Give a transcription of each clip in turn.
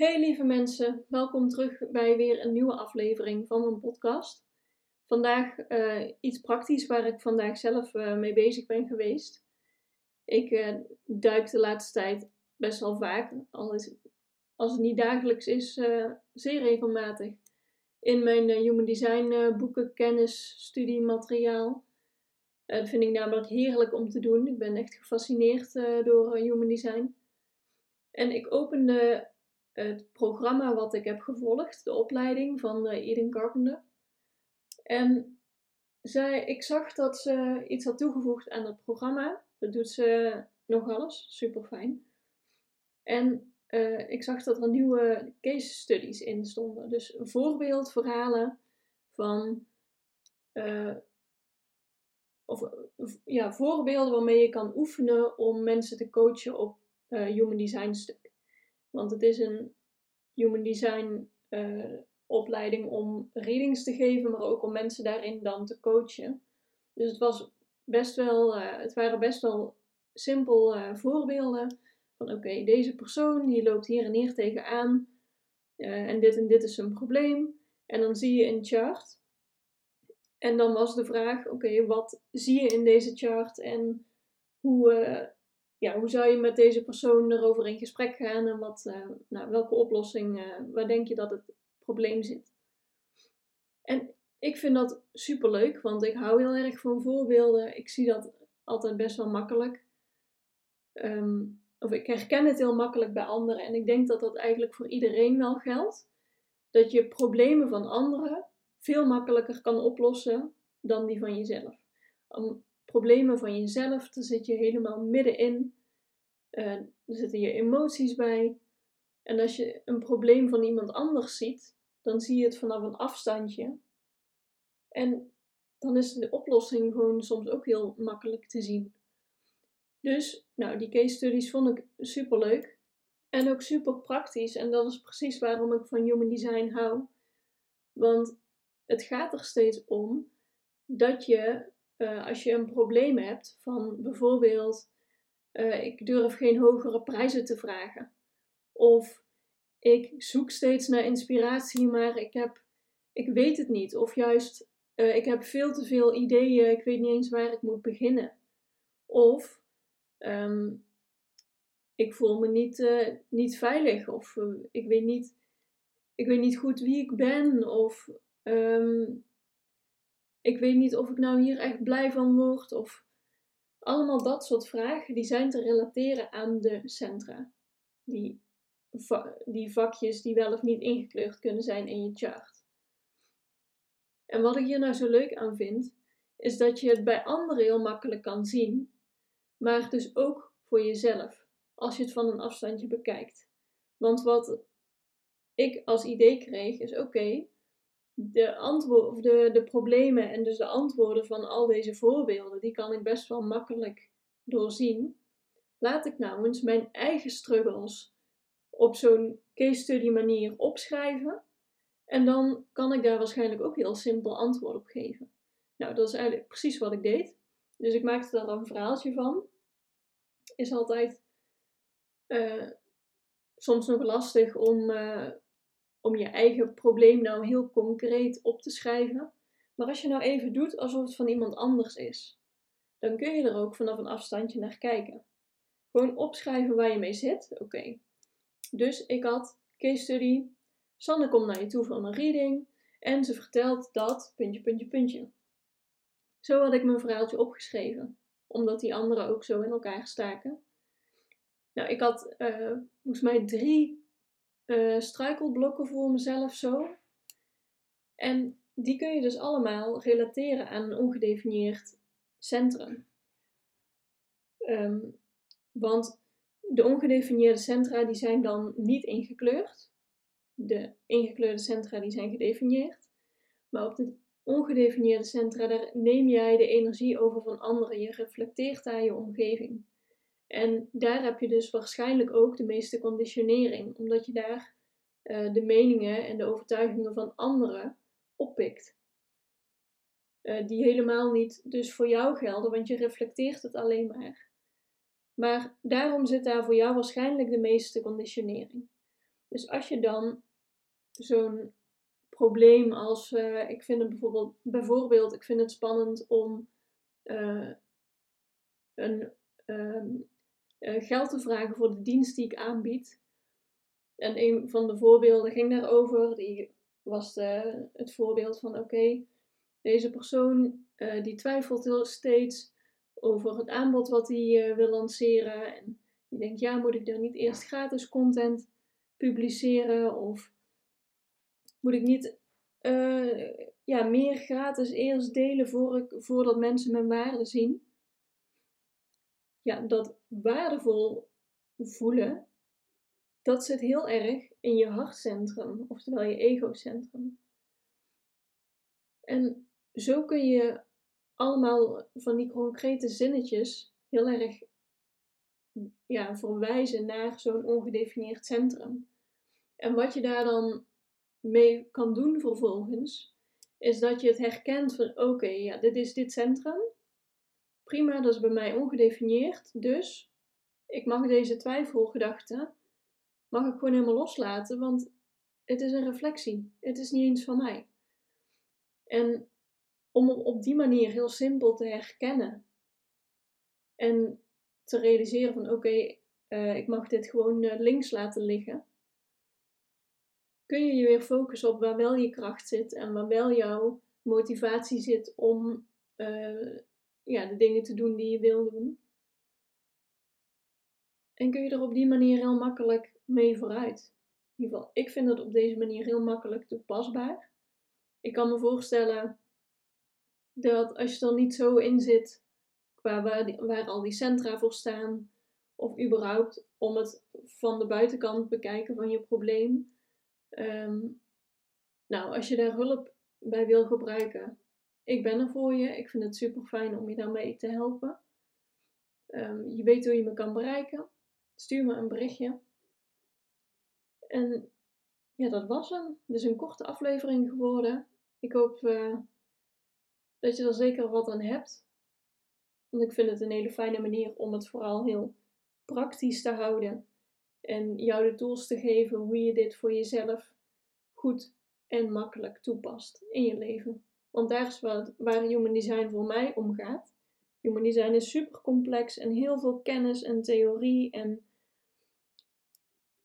Hey lieve mensen, welkom terug bij weer een nieuwe aflevering van mijn podcast. Vandaag uh, iets praktisch waar ik vandaag zelf uh, mee bezig ben geweest. Ik uh, duik de laatste tijd best wel vaak, al is, als het niet dagelijks is, zeer regelmatig in mijn Human Design boeken, kennis, studiemateriaal. dat vind ik namelijk heerlijk om te doen. Ik ben echt gefascineerd door Human Design. En ik opende het programma wat ik heb gevolgd, de opleiding van uh, Eden Carpenter. En zij, ik zag dat ze iets had toegevoegd aan het programma. Dat doet ze nog alles, super fijn. En uh, ik zag dat er nieuwe case studies in stonden. Dus voorbeeldverhalen van. Uh, of, ja, voorbeelden waarmee je kan oefenen om mensen te coachen op human design. Want het is een human design uh, opleiding om readings te geven, maar ook om mensen daarin dan te coachen. Dus het, was best wel, uh, het waren best wel simpel uh, voorbeelden van oké, deze persoon die loopt hier en hier tegenaan en dit en dit is een probleem. En dan zie je een chart. En dan was de vraag, oké, wat zie je in deze chart en hoe, ja, hoe zou je met deze persoon erover in gesprek gaan en wat, uh, nou, welke oplossing, uh, waar denk je dat het probleem zit? En ik vind dat super leuk, want ik hou heel erg van voorbeelden. Ik zie dat altijd best wel makkelijk. Um, of ik herken het heel makkelijk bij anderen en ik denk dat dat eigenlijk voor iedereen wel geldt. Dat je problemen van anderen veel makkelijker kan oplossen dan die van jezelf problemen van jezelf, daar zit je helemaal middenin. Uh, er zitten je emoties bij. En als je een probleem van iemand anders ziet, dan zie je het vanaf een afstandje. En dan is de oplossing gewoon soms ook heel makkelijk te zien. Dus, nou, die case studies vond ik super leuk. En ook super praktisch. En dat is precies waarom ik van Human Design hou. Want het gaat er steeds om dat je uh, als je een probleem hebt van bijvoorbeeld uh, ik durf geen hogere prijzen te vragen. Of ik zoek steeds naar inspiratie, maar ik, heb, ik weet het niet. Of juist uh, ik heb veel te veel ideeën, ik weet niet eens waar ik moet beginnen. Of um, ik voel me niet, niet veilig. Of ik, weet niet, ik weet niet goed wie ik ben. Of um, ik weet niet of ik nou hier echt blij van word. Of allemaal dat soort vragen, die zijn te relateren aan de centra. Die, die vakjes die wel of niet ingekleurd kunnen zijn in je chart. En wat ik hier nou zo leuk aan vind, is dat je het bij anderen heel makkelijk kan zien, maar dus ook voor jezelf, als je het van een afstandje bekijkt. Want wat ik als idee kreeg is: oké, de, antwoord, of de, problemen en dus de antwoorden van al deze voorbeelden, die kan ik best wel makkelijk doorzien. Laat ik eens mijn eigen struggles op zo'n case study manier opschrijven. En dan kan ik daar waarschijnlijk ook heel simpel antwoord op geven. Nou, dat is eigenlijk precies wat ik deed. Dus ik maakte daar een verhaaltje van. Is altijd uh, soms nog lastig om, uh, om je eigen probleem nou heel concreet op te schrijven. Maar als je nou even doet alsof het van iemand anders is, dan kun je er ook vanaf een afstandje naar kijken. Gewoon opschrijven waar je mee zit. Oké. Dus ik had case study. Sanne komt naar je toe voor een reading en ze vertelt dat puntje, puntje, puntje. Zo had ik mijn verhaaltje opgeschreven, omdat die anderen ook zo in elkaar staken. Nou, ik had uh, volgens mij drie uh, struikelblokken voor mezelf zo. En die kun je dus allemaal relateren aan een ongedefinieerd centrum. Um, want De ongedefinieerde centra die zijn dan niet ingekleurd. De ingekleurde centra die zijn gedefinieerd. Maar op de ongedefinieerde centra, daar neem jij de energie over van anderen. Je reflecteert daar je omgeving. En daar heb je dus waarschijnlijk ook de meeste conditionering, omdat je daar uh, de meningen en de overtuigingen van anderen oppikt. Uh, die helemaal niet dus voor jou gelden, want je reflecteert het alleen maar. Maar daarom zit daar voor jou waarschijnlijk de meeste conditionering. Dus als je dan zo'n probleem als, uh, ik vind het bijvoorbeeld, bijvoorbeeld, ik vind het spannend om een, uh, geld te vragen voor de dienst die ik aanbied. En een van de voorbeelden ging daarover. Die was de, het voorbeeld van: oké, deze persoon die twijfelt heel steeds over het aanbod wat hij wil lanceren. En die denkt: ja, moet ik daar niet eerst gratis content publiceren? Of moet ik niet ja, meer gratis eerst delen voor voordat mensen mijn waarde zien? Ja, dat waardevol voelen, dat zit heel erg in je hartcentrum, oftewel je egocentrum. En zo kun je allemaal van die concrete zinnetjes heel erg ja, verwijzen naar zo'n ongedefinieerd centrum. En wat je daar dan mee kan doen vervolgens, is dat je het herkent van oké, ja, dit is dit centrum. Prima, dat is bij mij ongedefinieerd. Dus ik mag deze twijfelgedachte, mag ik gewoon helemaal loslaten, want het is een reflectie. Het is niet eens van mij. En om op die manier heel simpel te herkennen en te realiseren van oké, uh, ik mag dit gewoon uh, links laten liggen kun je je weer focussen op waar wel je kracht zit en waar wel jouw motivatie zit om uh, ja, de dingen te doen die je wil doen. En kun je er op die manier heel makkelijk mee vooruit. In ieder geval, ik vind het op deze manier heel makkelijk toepasbaar. Ik kan me voorstellen dat als je er niet zo in zit qua waar, waar al die centra voor staan, of überhaupt om het van de buitenkant bekijken van je probleem, Um, nou, als je daar hulp bij wil gebruiken, ik ben er voor je. Ik vind het super fijn om je daarmee te helpen. Um, je weet hoe je me kan bereiken. Stuur me een berichtje. En ja, dat was hem. Dus een korte aflevering geworden. Ik hoop uh, dat je er zeker wat aan hebt. Want ik vind het een hele fijne manier om het vooral heel praktisch te houden. En jou de tools te geven hoe je dit voor jezelf goed en makkelijk toepast in je leven. Want daar is wat, waar Human Design voor mij om gaat. Human Design is super complex en heel veel kennis en theorie en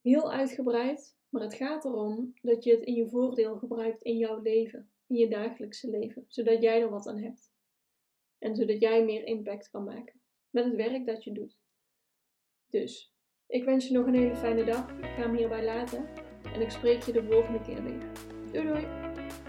heel uitgebreid. Maar het gaat erom dat je het in je voordeel gebruikt in jouw leven, in je dagelijkse leven, zodat jij er wat aan hebt. En zodat jij meer impact kan maken met het werk dat je doet. Dus ik wens je nog een hele fijne dag. Ik ga hem hierbij laten. En ik spreek je de volgende keer weer. Doei doei!